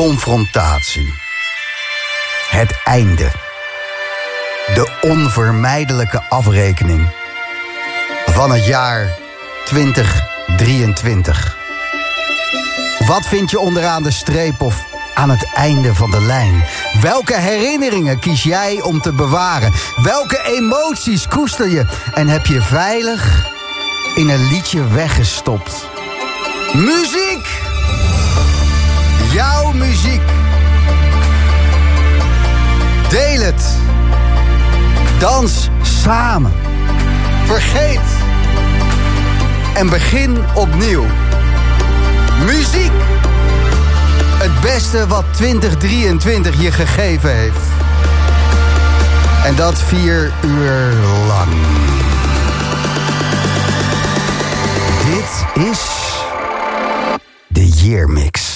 confrontatie. Het einde. De onvermijdelijke afrekening. Van het jaar 2023. Wat vind je onderaan de streep of aan het einde van de lijn? Welke herinneringen kies jij om te bewaren? Welke emoties koester je en heb je veilig in een liedje weggestopt? Muziek! Jouw muziek. Deel het. Dans samen. Vergeet. En begin opnieuw. Muziek. Het beste wat 2023 je gegeven heeft. En dat vier uur lang. Dit is de Year Mix.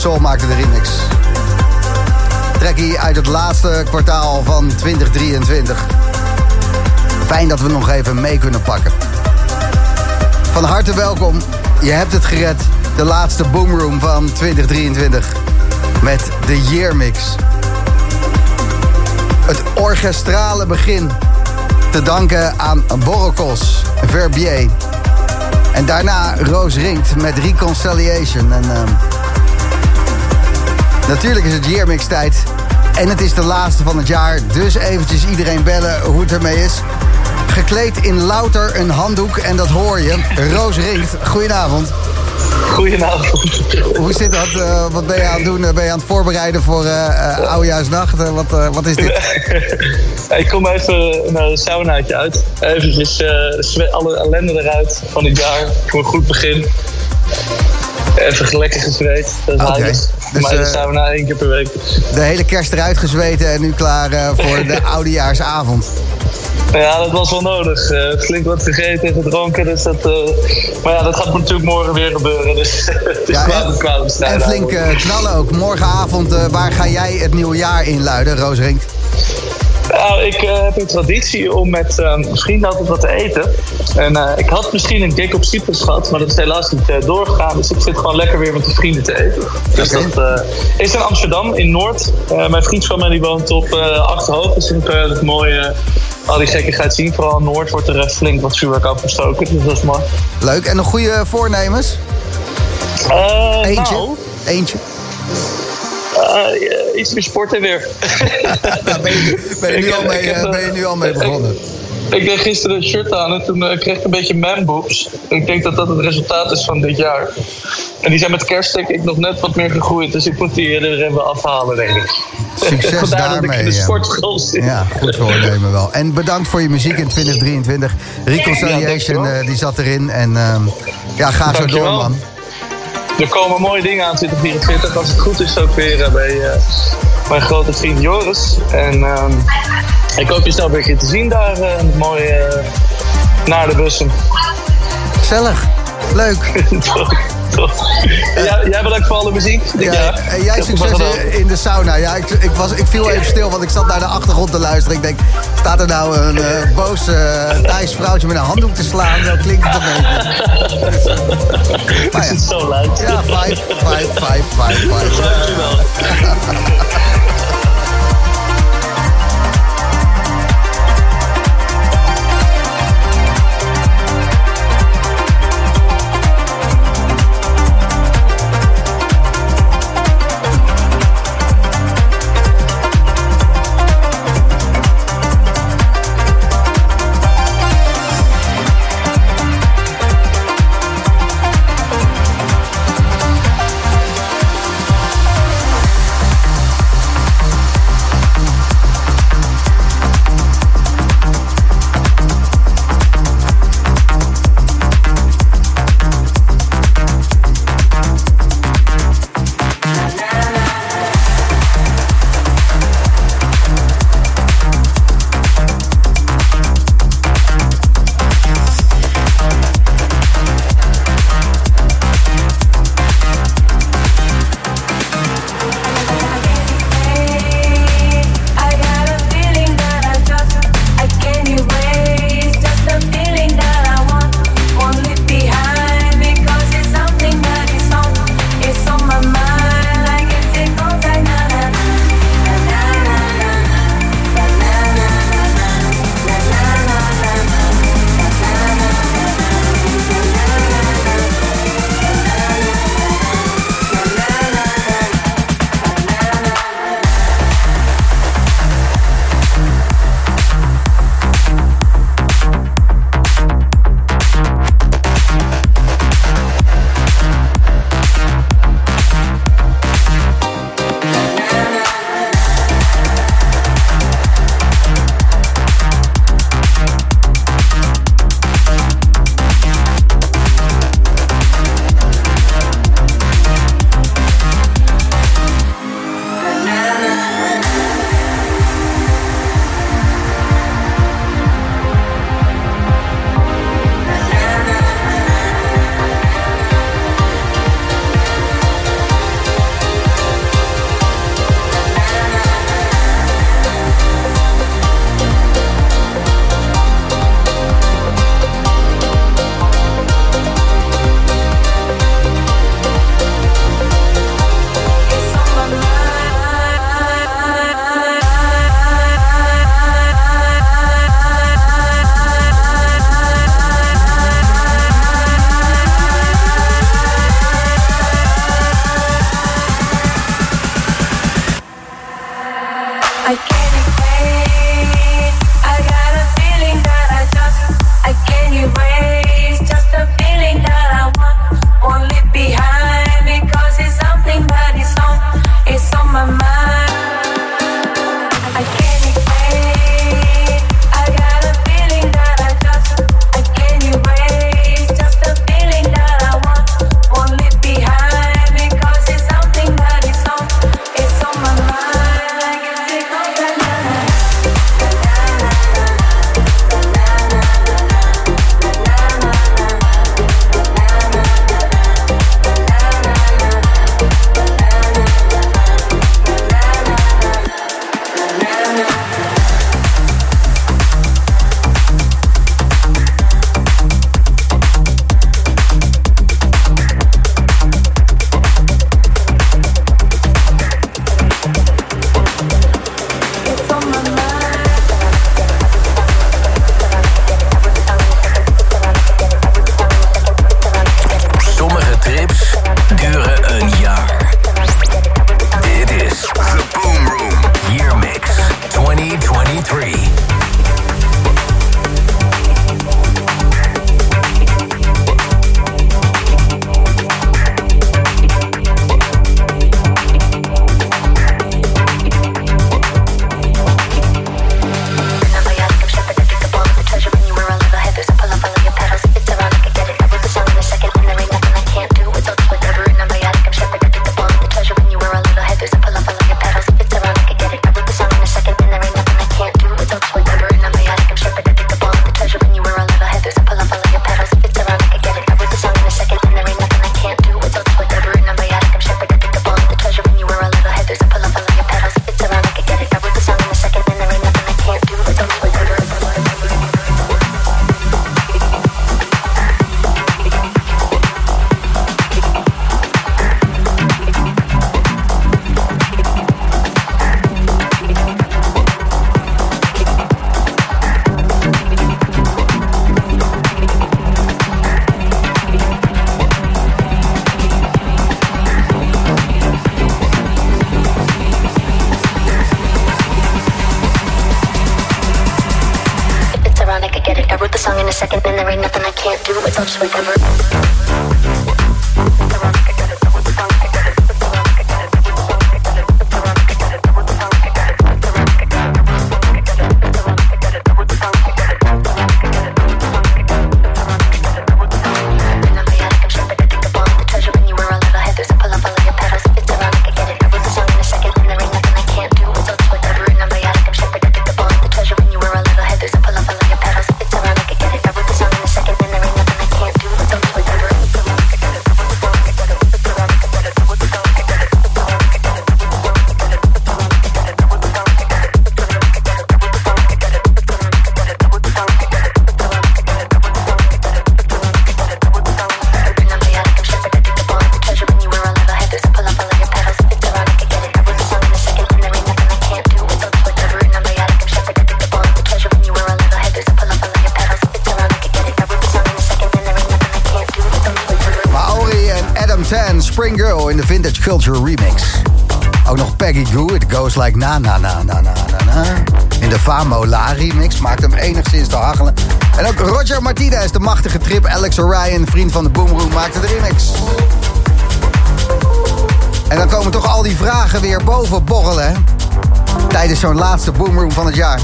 Soul maakten de remix. Trekkie uit het laatste kwartaal van 2023. Fijn dat we nog even mee kunnen pakken. Van harte welkom. Je hebt het gered. De laatste Boomroom van 2023. Met de Year Mix. Het orchestrale begin. Te danken aan Borokos, Verbier. En daarna Roos Ringt met Reconciliation. En, uh, natuurlijk is het Yearmix tijd. En het is de laatste van het jaar. Dus eventjes iedereen bellen hoe het ermee is. Gekleed in louter een handdoek en dat hoor je. Roos Ringt, goedenavond. Goedenavond. Hoe zit dat? Uh, wat ben je aan het doen? Ben je aan het voorbereiden voor uh, Oudejaarsnacht? wat, wat is dit? ik kom even naar een saunaatje uit. Even alle ellende eruit van het jaar. Voor een goed begin. Even lekker gezweet. Dat is okay. Dus, maar de sauna één keer per week. De hele kerst eruit gezweten en nu klaar voor de oudejaarsavond. Ja, dat was wel nodig. Uh, flink wat gegeten en gedronken. Dus dat, uh, maar ja, dat gaat natuurlijk morgen weer gebeuren. Dus het is ja, kwaad, kwaad En flink uh, knallen ook. Morgenavond, waar ga jij het nieuwe jaar inluiden, Roosrink? Nou, ik heb een traditie om met vrienden altijd wat te eten. En ik had misschien een gig op Cyprus gehad, maar dat is helaas niet doorgegaan. Dus ik zit gewoon lekker weer met de vrienden te eten. Dus okay. dat is in Amsterdam, in Noord. mijn vriend van mij die woont op Achterhoofd. Dus ik heb een mooie al die gekkigheid zien. Vooral in Noord wordt er flink wat vuurwerk afgestoken. Dus dat is mooi. Leuk. En nog goede voornemens? Eentje? Nou, Eentje? Uh, iets meer sporten weer. Daar ben, je, ben, je nu al mee, heb, ben je nu al mee begonnen? Ik, ik deed gisteren een shirt aan en toen uh, kreeg ik een beetje manboobs. Ik denk dat dat het resultaat is van dit jaar. En die zijn met kerst denk ik nog net wat meer gegroeid. Dus ik moet die er even afhalen, denk ik. Succes daarmee. Dat de sportschool zit. Ja, goed voornemen wel. En bedankt voor je muziek in 2023. Reconciliation, ja, die zat erin. En uh, ja, ga zo door, man. Er komen mooie dingen aan 2024. Als het goed is ook weer bij uh, mijn grote vriend Joris. En ehm, ik hoop je snel weer te zien daar. mooi naar de bussen. Gezellig. Leuk. Ja, jij bedankt voor alle muziek. Ja, en jij succes in de sauna. Ja, ik, ik, was, ik viel even stil, want ik zat naar de achtergrond te luisteren. Ik denk, staat er nou een uh, boos uh, Thijs vrouwtje met een handdoek te slaan? Zo klinkt het een beetje. Maar ja. Is het zo luid? Ja, vijf, vijf, vijf, vijf, vijf. Dankjewel. Na Na Na Na Na Na Na. In de Famo La remix maakt hem enigszins te hachelen. En ook Roger Martinez, de machtige trip Alex Orion, vriend van de Boomroom, maakte de remix. En dan komen toch al die vragen weer boven borrelen? Tijdens zo'n laatste Boomroom van het jaar.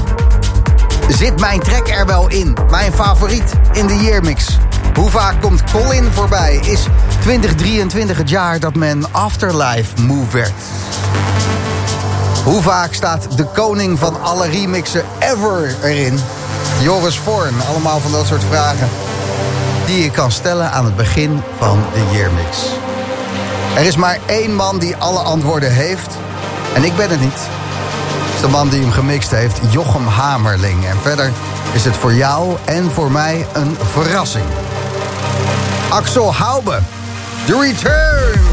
Zit mijn track er wel in? Mijn favoriet in de yearmix. Hoe vaak komt Colin voorbij? Is 2023 het jaar dat men Afterlife moe werd? Hoe vaak staat de koning van alle remixen ever erin? Joris Voorn, allemaal van dat soort vragen... die je kan stellen aan het begin van de yearmix. Er is maar één man die alle antwoorden heeft. En ik ben het niet is de man die hem gemixt heeft, Jochem Hamerling. En verder is het voor jou en voor mij een verrassing. Axel Haube, The Return.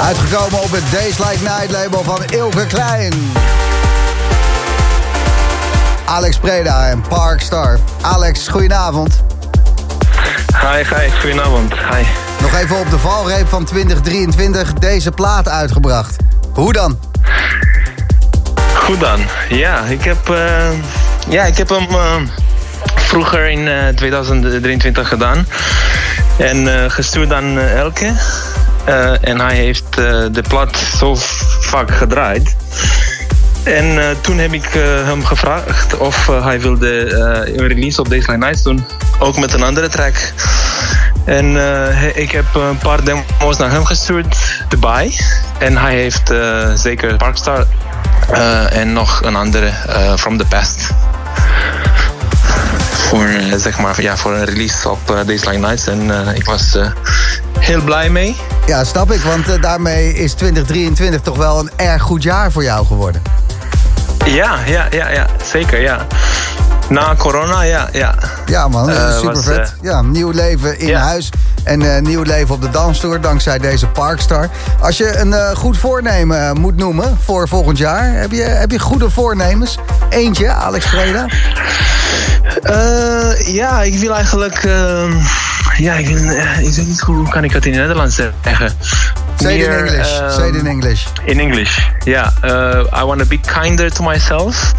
Uitgekomen op het Days Like Night label van Ilke Klein. Alex Preda en Parkstar. Alex, goedenavond. Hi, hi, goedenavond. Hi. Nog even op de valreep van 2023 deze plaat uitgebracht. Hoe dan? Goed dan. Ja, ik heb, eh, ja, ik heb hem eh, vroeger in eh, 2023 gedaan. En gestuurd aan Elke. Eh, en hij heeft eh, de plaat zo vaak gedraaid. En eh, toen heb ik hem gevraagd of hij wilde een release op Days Like Nights doen. Ook met een andere track. En ik heb een paar demo's naar hem gestuurd erbij. En hij heeft zeker Parkstar eh, en nog een andere From the Past. Voor, zeg maar, ja, voor een release op Days Like Nights. En ik was heel blij mee. Ja, snap ik, want eh, daarmee is 2023 toch wel een erg goed jaar voor jou geworden. Ja, ja, ja, ja, zeker, ja. Na corona, ja, ja. Ja man, Eh, super was, vet. eh, ja, nieuw leven in huis en nieuw leven op de dansstoer dankzij deze Parkstar. Als je een goed voornemen moet noemen voor volgend jaar, heb je, heb je goede voornemens? Eentje, Alex Preda? Ja, ik wil eigenlijk... ja, ik, wil, eh, ik weet niet hoe kan ik het in het Nederlands zeggen. Say it in English. ehm, Say it in English. In English, yeah. Uh, I want to be kinder to myself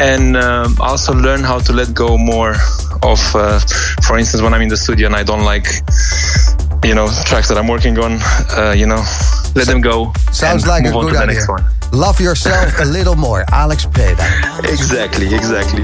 and um, also learn how to let go more of, uh, for instance, when I'm in the studio and I don't like, you know, tracks that I'm working on, uh, you know, let them go. Sounds like a on good to the idea. next one. Love yourself a little more. Alex Preda. Exactly, exactly.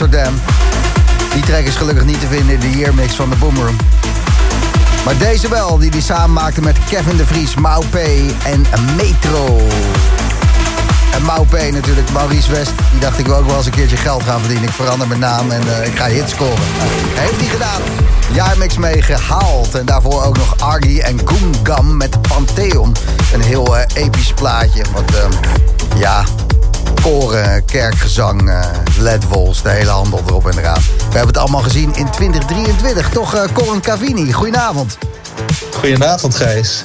Amsterdam. Die track is gelukkig niet te vinden in de yearmix van de Boomroom. Maar deze wel, die hij samen maakte met Kevin de Vries, Mau P en Metro. En Mau P natuurlijk, Maurice West. Die dacht ik wil ook wel eens een keertje geld gaan verdienen. Ik verander mijn naam en eh, ik ga hits scoren. Heeft hij gedaan. Jaarmix mee gehaald. En daarvoor ook nog Argy en Goongam met Pantheon. Een heel eh, episch plaatje. Wat, ehm, ja, koren, kerkgezang, eh ledwols, de hele handel erop en eraan. We hebben het allemaal gezien in 2023. Toch, eh Corin Cavini, goedenavond. Goedenavond, Gijs.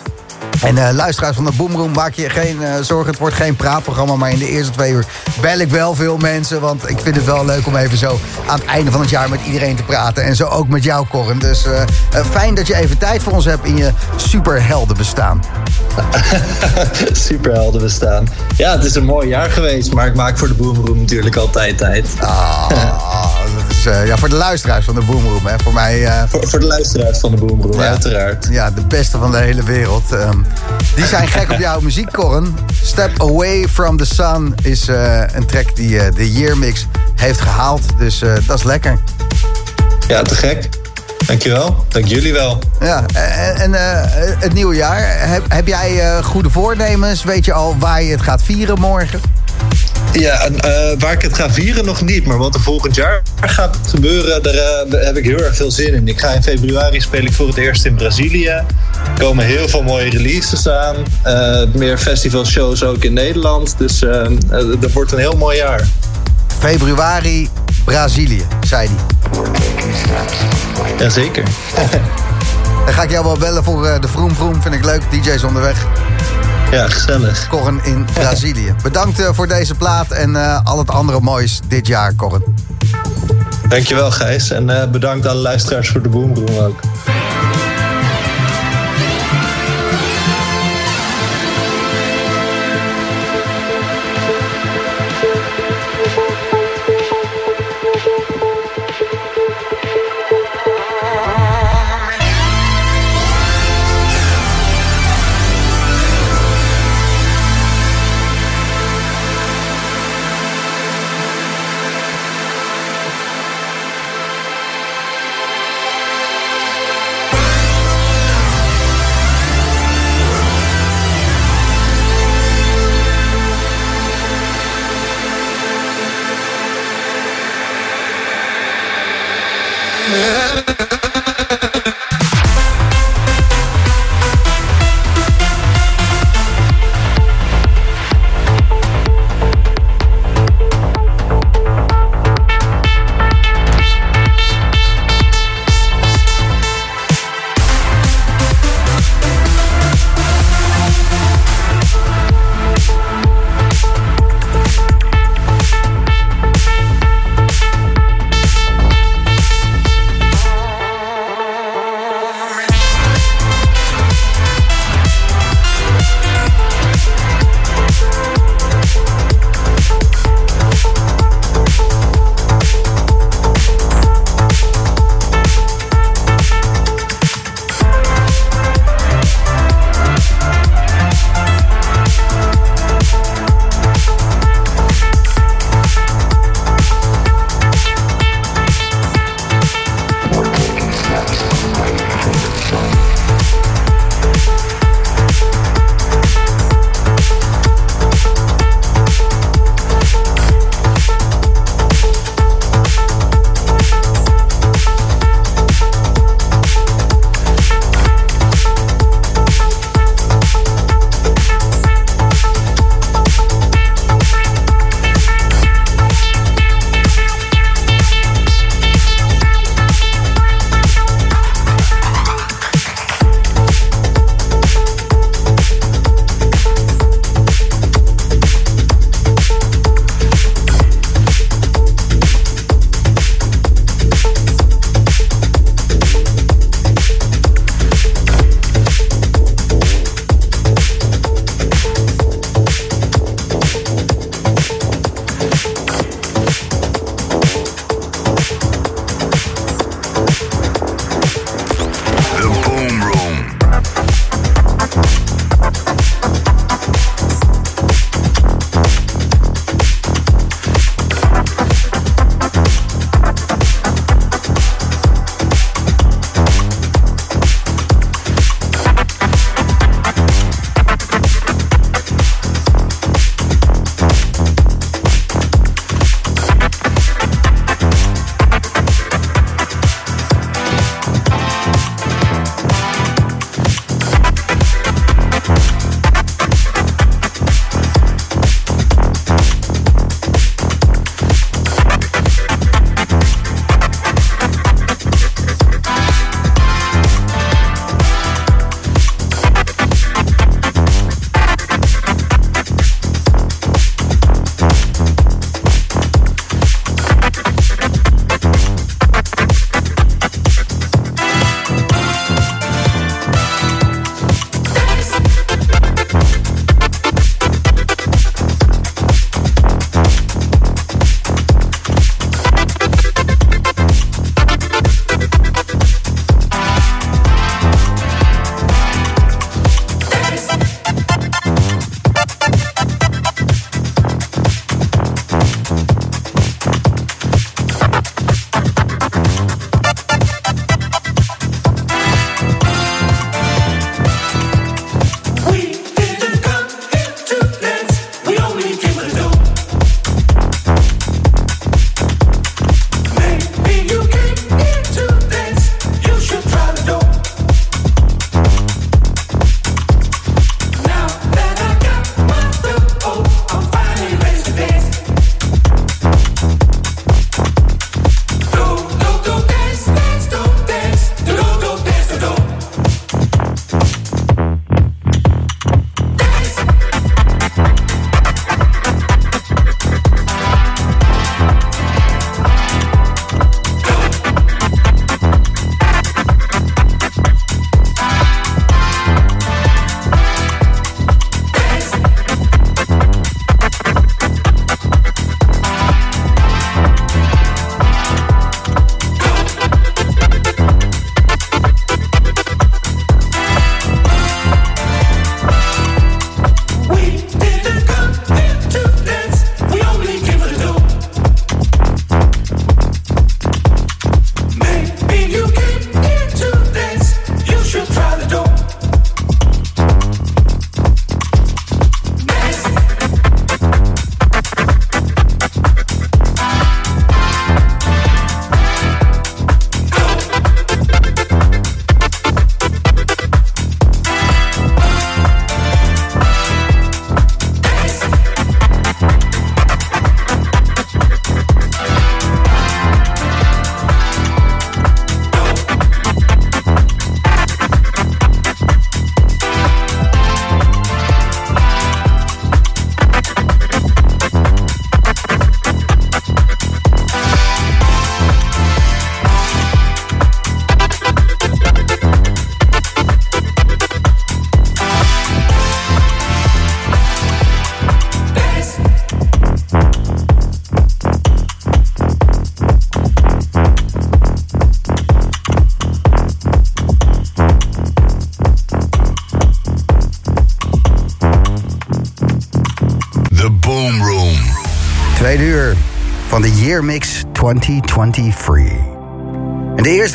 En eh, luisteraars van de Boomroom, maak je geen zorgen. Het wordt geen praatprogramma, maar in de eerste twee uur bel ik wel veel mensen. Want ik vind het wel leuk om even zo aan het einde van het jaar met iedereen te praten. En zo ook met jou, Corin. Dus fijn dat je even tijd voor ons hebt in je superhelden bestaan. Superhelden bestaan. Ja, het is een mooi jaar geweest, maar ik maak voor de Boomroom natuurlijk altijd tijd. Ah, dat is eh, ja, voor de luisteraars van de Boomroom. Hè. Voor mij eh, Voor, voor de luisteraars van de Boomroom, Ja. uiteraard. Ja, de beste van de hele wereld. Ehm, die zijn gek op jouw muziek, Corren. Step Away from the Sun is eh, een track die de Year Mix heeft gehaald. Dus dat is lekker. Ja, te gek. Dankjewel. Dank jullie wel. Ja, en, en eh, het nieuwe jaar. Heb, heb jij eh, goede voornemens? Weet je al waar je het gaat vieren morgen? Ja, en, eh, waar ik het ga vieren nog niet, maar wat er volgend jaar gaat gebeuren, daar, daar heb ik heel erg veel zin in. Ik ga in februari speel ik voor het eerst in Brazilië. Er komen heel veel mooie releases aan. Meer festivalshows ook in Nederland. Dus dat wordt een heel mooi jaar. Februari, Brazilië, zei hij. Jazeker. Dan ga ik jou wel bellen voor eh, de Vroom Vroom. Vind ik leuk. DJ's onderweg. Ja, gezellig. Corren in Brazilië. Bedankt eh, voor deze plaat en eh, al het andere moois dit jaar, Corren. Dankjewel Gijs. En eh, bedankt alle luisteraars voor de Boomroom ook.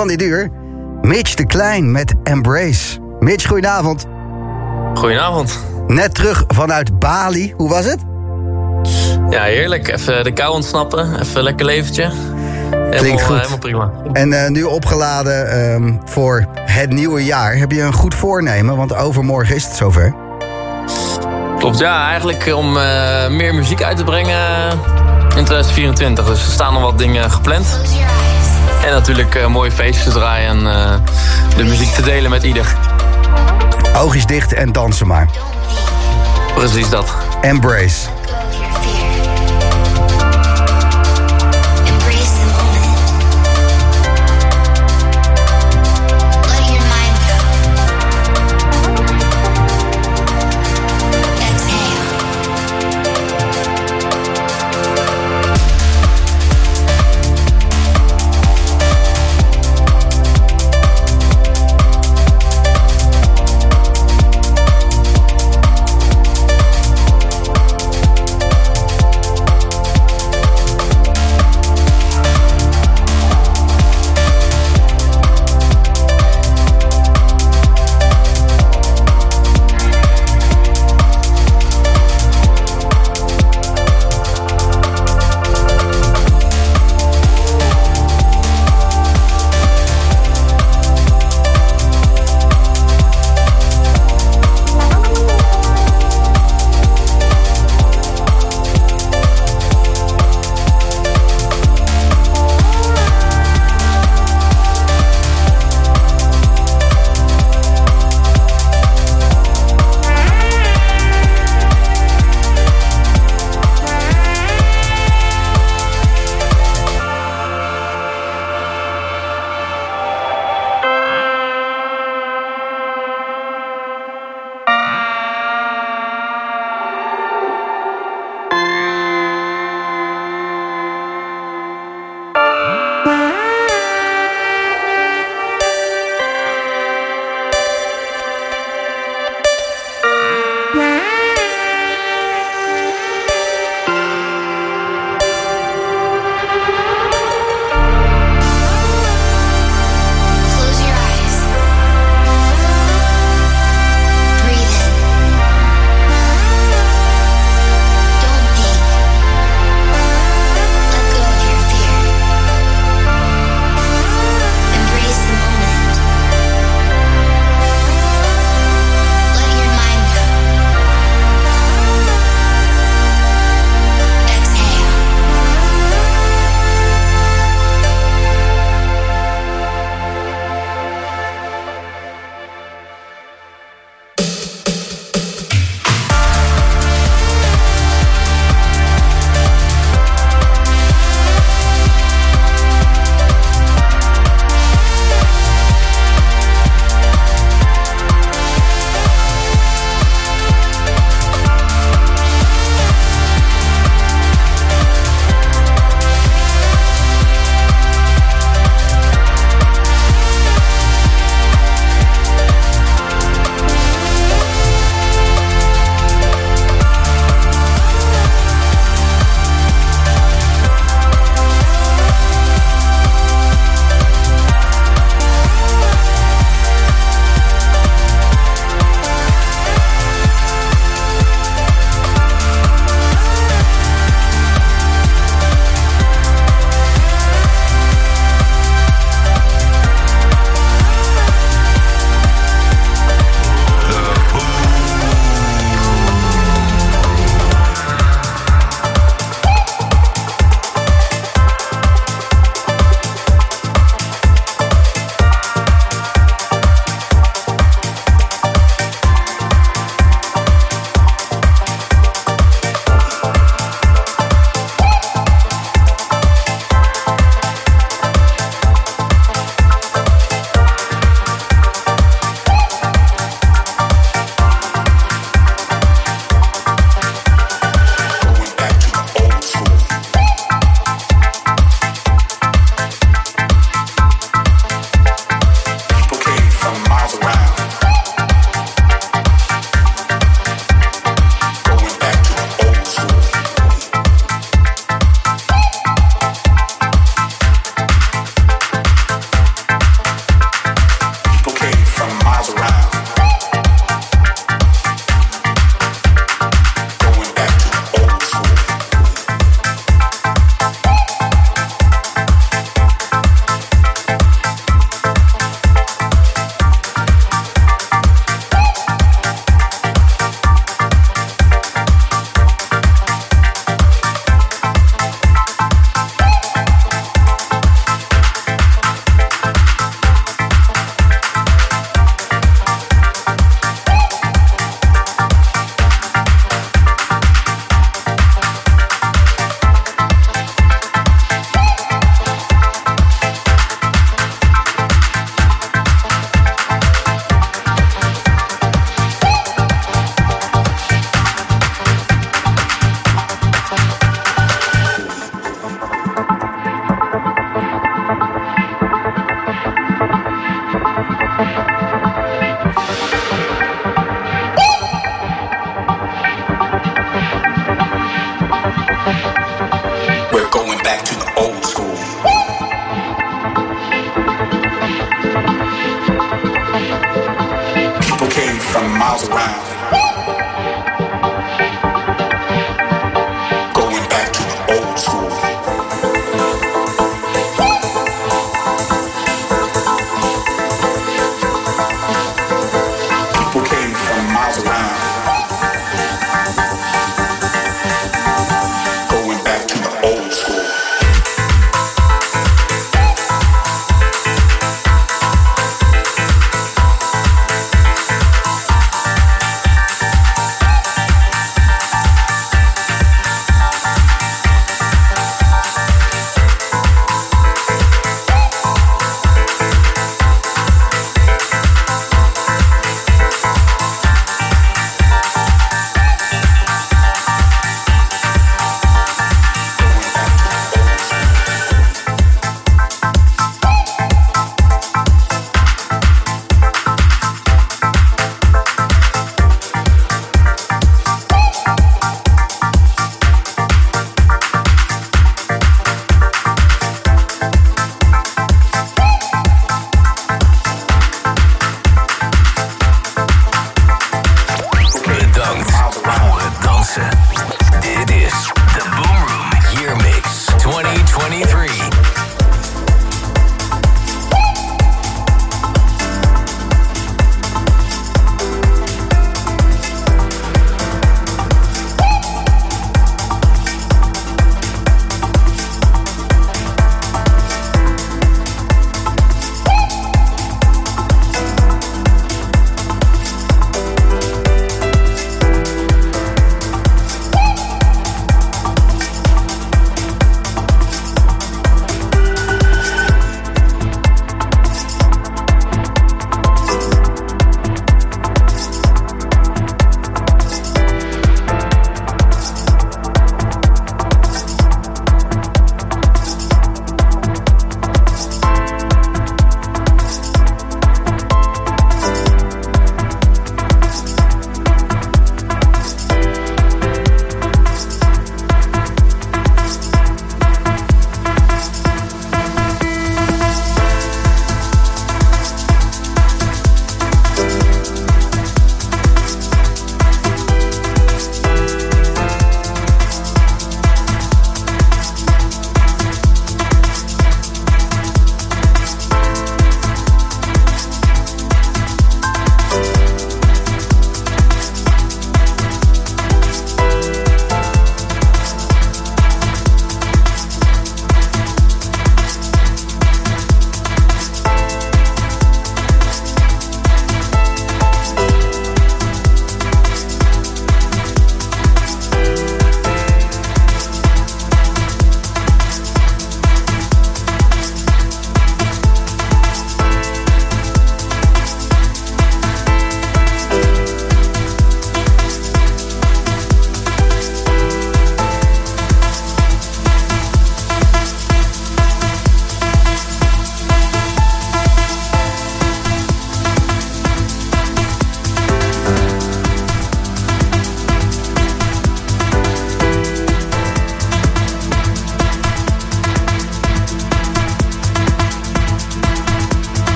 Van dit uur, Mitch de Klein met Embrace. Mitch, goedenavond. Goedenavond. Net terug vanuit Bali. Hoe was het? Ja, heerlijk. Even de kou ontsnappen. Even een lekker leventje. Helemaal, goed. helemaal prima. En eh, nu opgeladen ehm, voor het nieuwe jaar. Heb je een goed voornemen? Want overmorgen is het zover. Klopt, ja. Eigenlijk om eh, meer muziek uit te brengen in 2024. Dus er staan nog wat dingen gepland. En natuurlijk eh, mooie feestjes te draaien en eh, de muziek te delen met ieder. Oogjes dicht en dansen maar. Precies dat. Embrace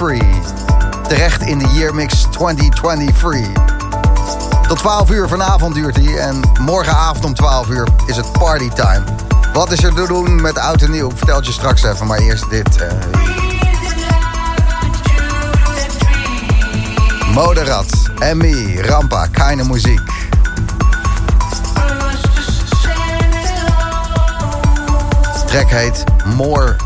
3. Terecht in de Year Mix 2023. Tot 12 uur vanavond duurt hij. En morgenavond om 12 uur is het partytime. Wat is er te doen met oud en nieuw? Vertel je straks even, maar eerst dit. eh. Moderat, Emmy, Rampa, Keine Muziek. Track heet More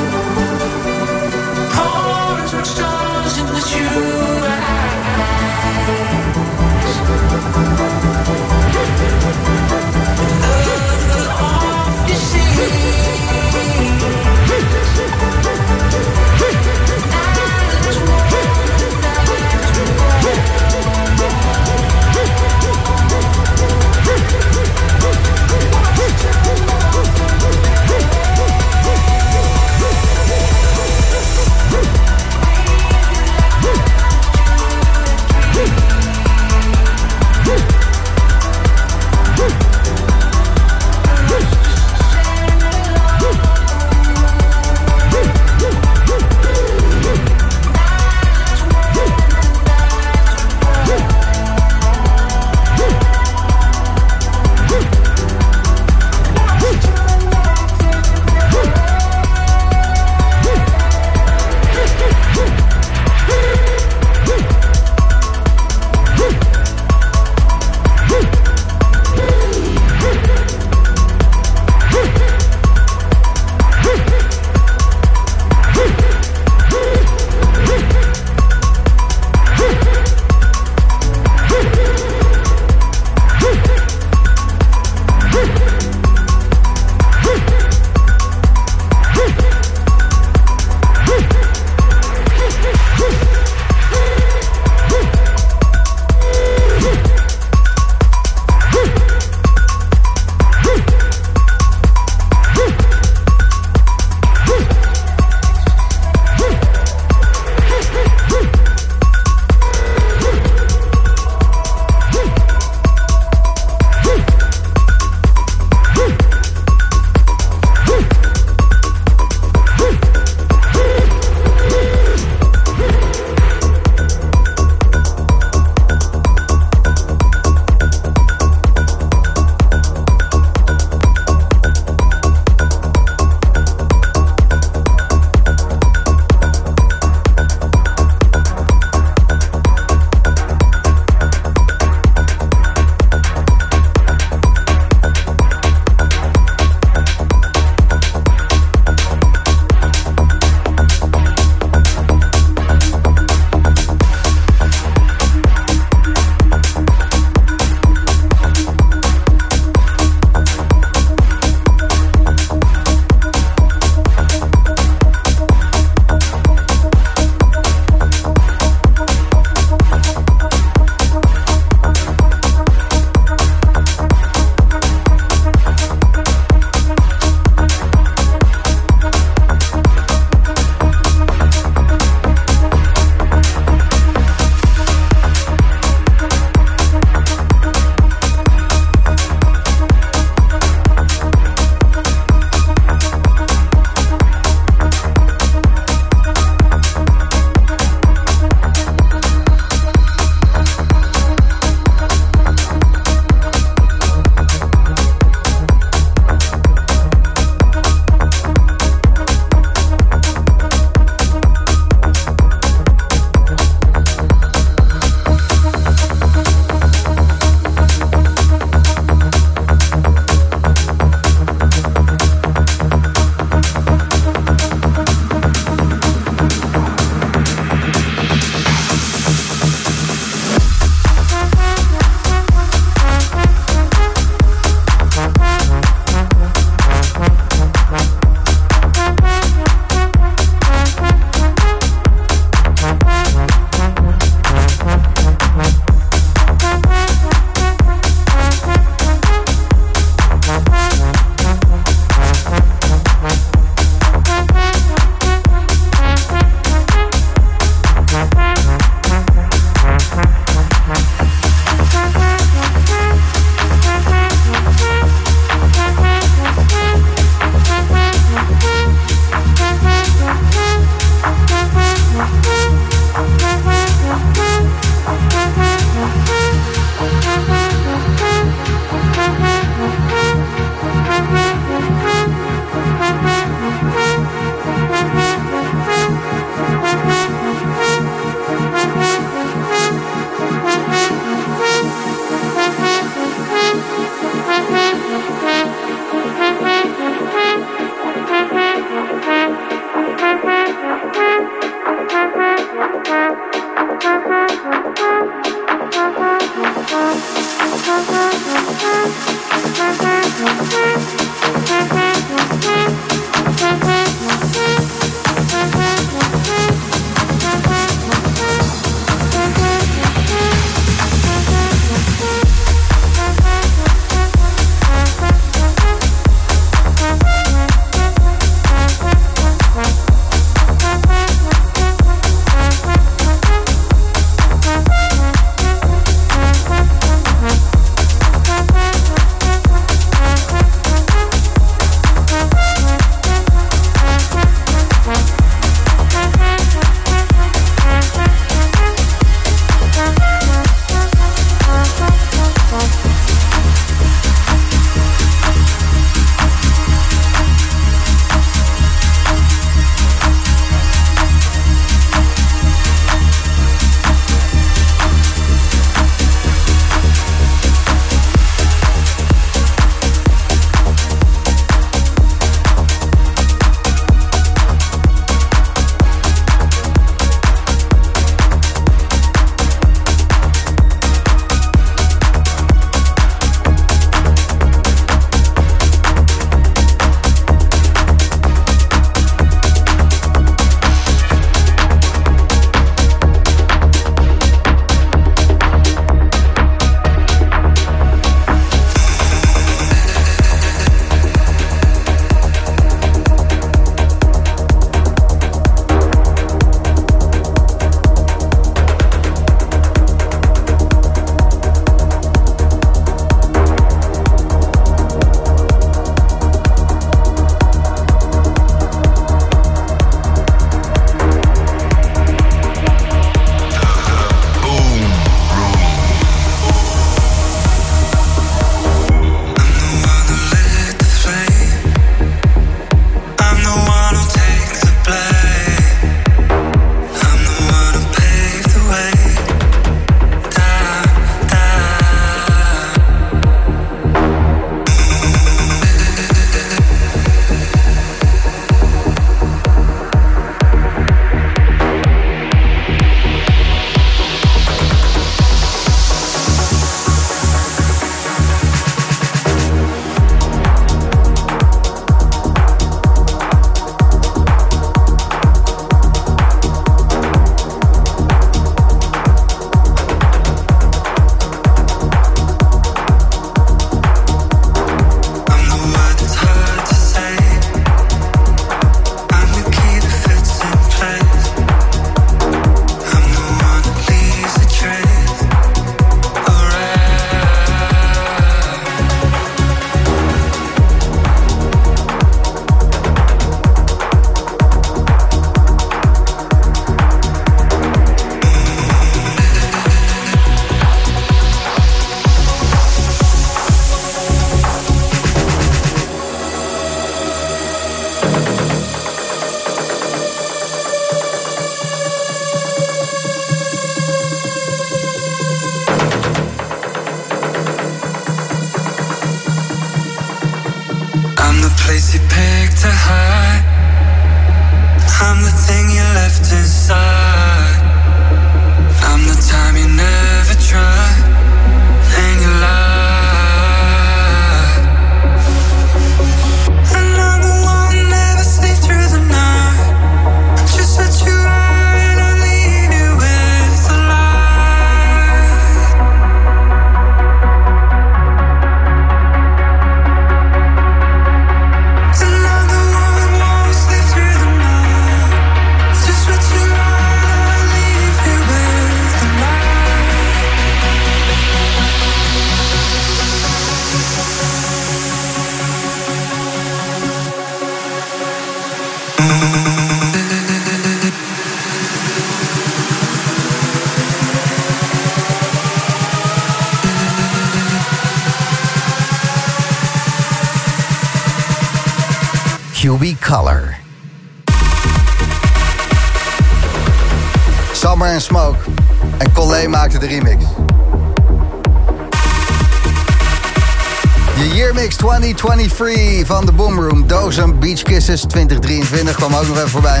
2023 van de Boomroom. Dozen Beach Kisses 2023 kwam ook nog even voorbij.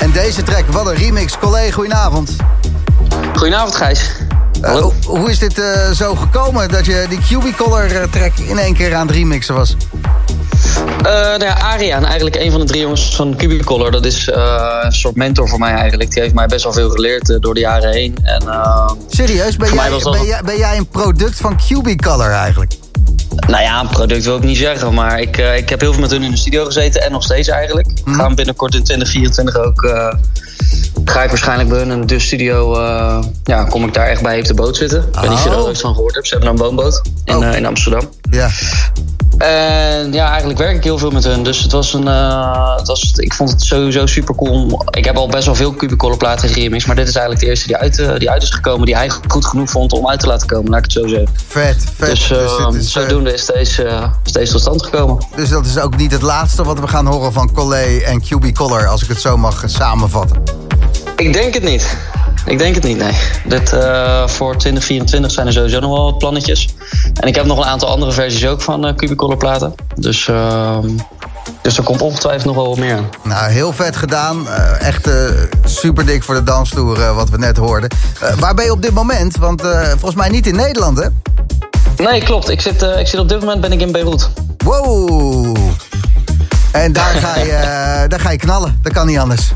En deze track, wat een remix. Collé, goedenavond. Goedenavond, Gijs. Eh, hoe- is dit eh, zo gekomen dat je die QB Color eh, track in één keer aan het remixen was? Eh nou ja, Ariaan, eigenlijk een van de drie jongens van Cubicolor. Dat is een soort mentor voor mij eigenlijk. Die heeft mij best wel veel geleerd door de jaren heen. En, Serieus, ben jij, ben, jij, ben jij een product van QB Color eigenlijk? Nou ja, een product wil ik niet zeggen. Maar ik, eh, ik heb heel veel met hun in de studio gezeten. En nog steeds eigenlijk. Mhm. Ik ga hem binnenkort in 2024 ook... eh, ga ik waarschijnlijk bij hun in de studio... eh, ja, kom ik daar echt bij op de boot zitten. Ik weet niet of je er Oh. ooit van gehoord hebt. Ze hebben een woonboot in, Oh. in Amsterdam. Ja. En ja, eigenlijk werk ik heel veel met hun. Dus het was een. eh, het was, ik vond het sowieso super cool. Ik heb al best wel veel Cubicolor platen geremixed. Maar dit is eigenlijk de eerste die uit, die uit is gekomen. Die hij goed genoeg vond om uit te laten komen, laat ik het zo zeggen. Vet, vet. Dus, Dus dit is, eh, zodoende is deze, eh, deze tot stand gekomen. Dus dat is ook niet het laatste wat we gaan horen van Collé en QB Color, als ik het zo mag samenvatten. Ik denk het niet. Ik denk het niet, nee. Dit, eh, voor 2024 zijn er sowieso nog wel wat plannetjes. En ik heb nog een aantal andere versies ook van eh Cubicolor platen. Dus, ehm, dus er komt ongetwijfeld nog wel wat meer aan. Nou, heel vet gedaan. Echt super dik voor de dansvloer, eh, wat we net hoorden. Waar ben je op dit moment? Want volgens mij niet in Nederland, hè? Nee, klopt. Ik zit, eh, ik zit op dit moment ben ik in Beirut. Wow! En daar ga je, eh, daar ga je knallen. Dat kan niet anders.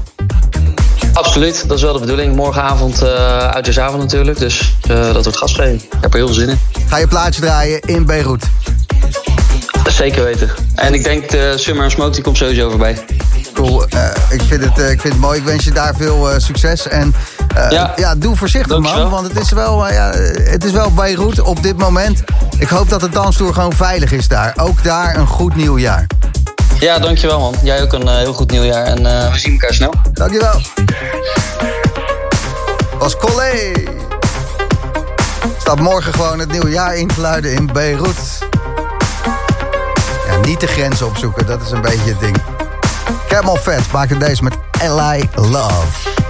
Absoluut, dat is wel de bedoeling. Morgenavond, uh, uitjesavond natuurlijk. Dus uh, dat wordt gasgeving. Ik heb er heel veel zin in. Ga je plaatje draaien in Beirut? Zeker weten. En ik denk de Summer and Smoke die komt sowieso voorbij. Cool. Uh, ik, vind het, uh, ik vind het mooi. Ik wens je daar veel succes. En ja. ja. doe voorzichtig Dankjewel. man. Want het is, wel, ja, het is wel Beirut op dit moment. Ik hoop dat de dansstoer gewoon veilig is daar. Ook daar een goed nieuwjaar. Ja, dankjewel man. Jij ook een heel goed nieuwjaar. En we zien elkaar snel. Dankjewel. Was Collé. Staat morgen gewoon het nieuwe jaar in te luiden in Beirut. Ja, niet de grenzen opzoeken, dat is een beetje het ding. Camel Fat maakte deze met L.I. Love.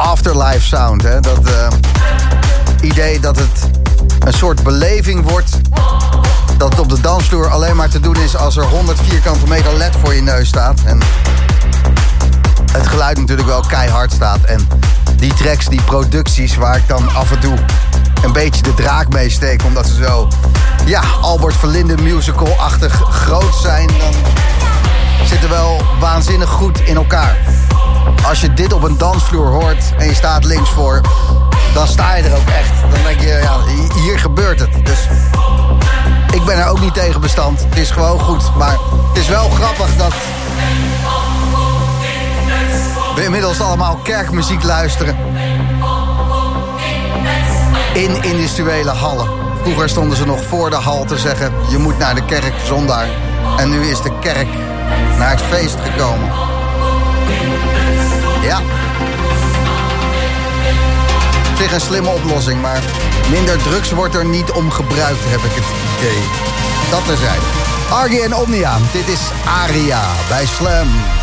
Afterlife sound, hè. Dat eh, idee dat het een soort beleving wordt dat het op de dansvloer alleen maar te doen is als er 100 vierkante meter led voor je neus staat. En het geluid natuurlijk wel keihard staat. En die tracks, die producties waar ik dan af en toe een beetje de draak mee steek. Omdat ze zo, ja, Albert Verlinde musical-achtig groot zijn. Dan zitten wel waanzinnig goed in elkaar. Als je dit op een dansvloer hoort en je staat links voor, dan sta je er ook echt. Dan denk je, ja, hier gebeurt het. Dus ik ben er ook niet tegen bestand. Het is gewoon goed. Maar het is wel grappig dat we inmiddels allemaal kerkmuziek luisteren. In industriële hallen. Vroeger stonden ze nog voor de hal te zeggen... je moet naar de kerk zondag. En nu is de kerk naar het feest gekomen. Ja. Op zich een slimme oplossing, maar minder drugs wordt er niet om gebruikt, heb ik het idee. Dat terzijde. Argie en Omnia, dit is Aria bij Slam.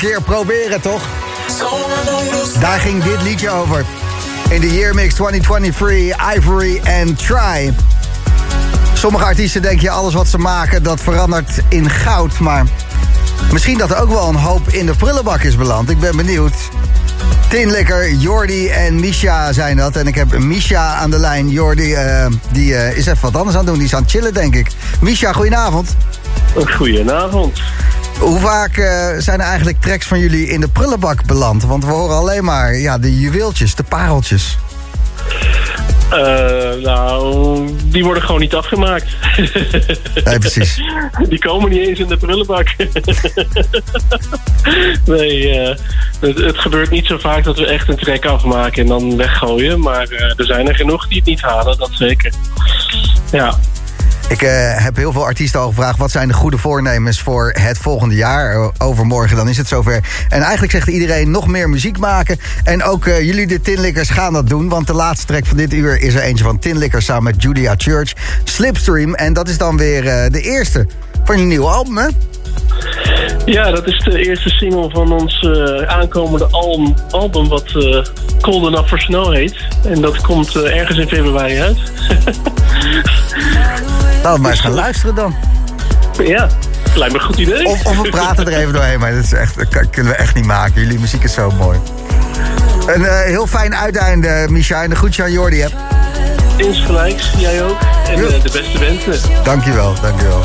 Keer proberen, toch? Daar ging dit liedje over. In de Year Mix 2023, Ivory and Try. Sommige artiesten denk je alles wat ze maken, dat verandert in goud. Maar misschien dat er ook wel een hoop in de prullenbak is beland. Ik ben benieuwd. Tinlikker, Jordi en Misha zijn dat. En ik heb Misha aan de lijn. Jordi, eh, die eh, is even wat anders aan het doen. Die is aan het chillen, denk ik. Misha, goedenavond. Goedenavond. Hoe vaak eh, zijn er eigenlijk tracks van jullie in de prullenbak beland? Want we horen alleen maar ja, de juweeltjes, de pareltjes. Eh, nou, die worden gewoon niet afgemaakt. Nee, precies. Die komen niet eens in de prullenbak. nee, eh, het, het gebeurt niet zo vaak dat we echt een trek afmaken en dan weggooien. Maar er zijn er genoeg die het niet halen, dat zeker. Ja. Ik eh, heb heel veel artiesten al gevraagd... wat zijn de goede voornemens voor het volgende jaar? Eh, Overmorgen, dan is het zover. En eigenlijk zegt iedereen nog meer muziek maken. En ook eh, jullie, de Tinlikkers, gaan dat doen. Want de laatste track van dit uur is er eentje van Tinlikkers... samen met Julia Church, Slipstream. En dat is dan weer de eerste van je nieuwe album, hè? Ja, dat is de eerste single van ons aankomende album, album wat eh, Cold Enough for Snow heet. En dat komt ergens in februari uit. Laten we maar eens gaan luisteren dan. ja, lijkt me een goed idee. Of, of we praten er even doorheen, maar dat, is echt, dat kunnen we echt niet maken. Jullie muziek is zo mooi. Een eh, heel fijn uiteinde, Misha. En de groetje aan Jordi hebt. Insgelijks, jij ook. En eh, de beste wensen. Dankjewel, dankjewel.